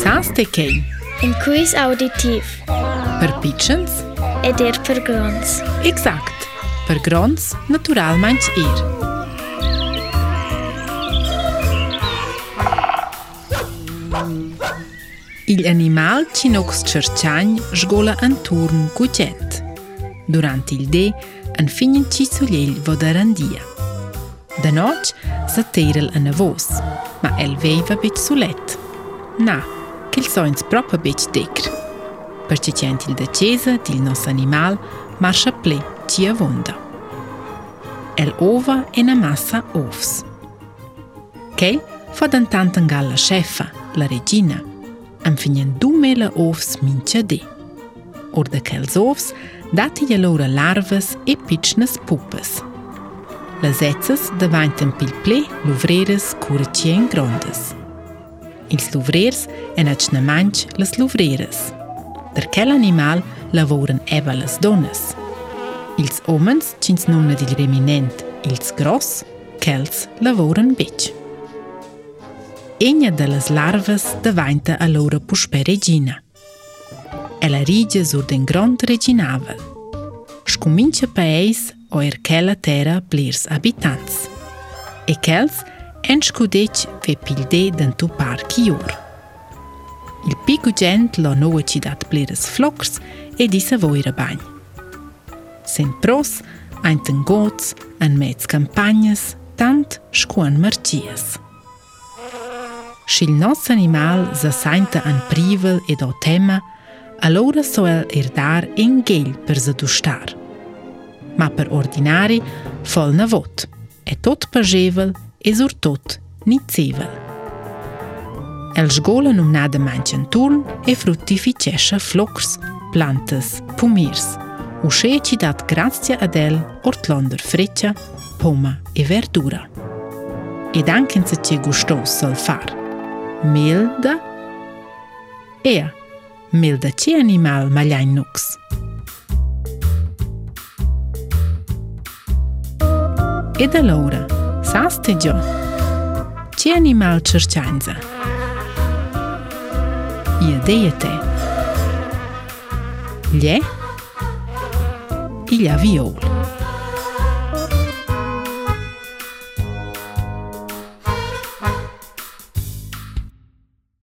Sans të kej. Inkuis auditiv. Për pichens? E dirë për grons. Exakt. Për grons, natural manç irë. Il animal që nuk së qërqanj zhgola në turm ku Durant il de, në finjën që së lejlë vodërëndia. Dë noqë, së të tërëllë në vosë, ma elvejve për të suletë. Na, ch'il in proprio bec decr. Perché il da cesa, til nos animal, marcia ple, ci avonda. El ova e na massa ovs. Chel fa dantant angal galla chefa, la regina, am finien du mele ovs mincia de. Or da chels ovs dati ja lora larvas e pitchnas pupas. Las etzas davantan pil ple, luvreras, curci e grondas. grondas. Ils luvrers en atg namanch las luvreras. Der quel animal lavoran eva las dones. Ils homens, cins nonna dil reminent, ils gross, quels lavoran bitch. Egna de las larvas a loura puspe regina. ela rige sur den grand reginavel. Scumincia paeis o er quella terra plirs habitants. E quels e në shkudeq ve pilde dhe në tu parki jurë. Il piku gjendë lo nëve që datë flokës e disë vojrë banjë. Se në pros, anë të ngocë, anë mecë kampanjës, tantë shkuan mërqijës. Shil nësë animal zë sajnë të anë privëll e do tema, alora so el erdar e ngellë për zë dushtarë. Ma për ordinari, fol në votë, e tot për zhevëll e zurtot një ceve. El zhgolla në mnadë manqën turn e fruttifi qeshe floks, plantës, pumirës, u shëje që datë gracja adel, ortlondër freqëa, poma e verdura. E danken se që gushto së lëfar. Milda? Ea, milda që animal maljaj nukës. E da Laura, sastıgio. Qeni animal czerciańca? qërqanza. Jedejete. Lje. Ilja viola.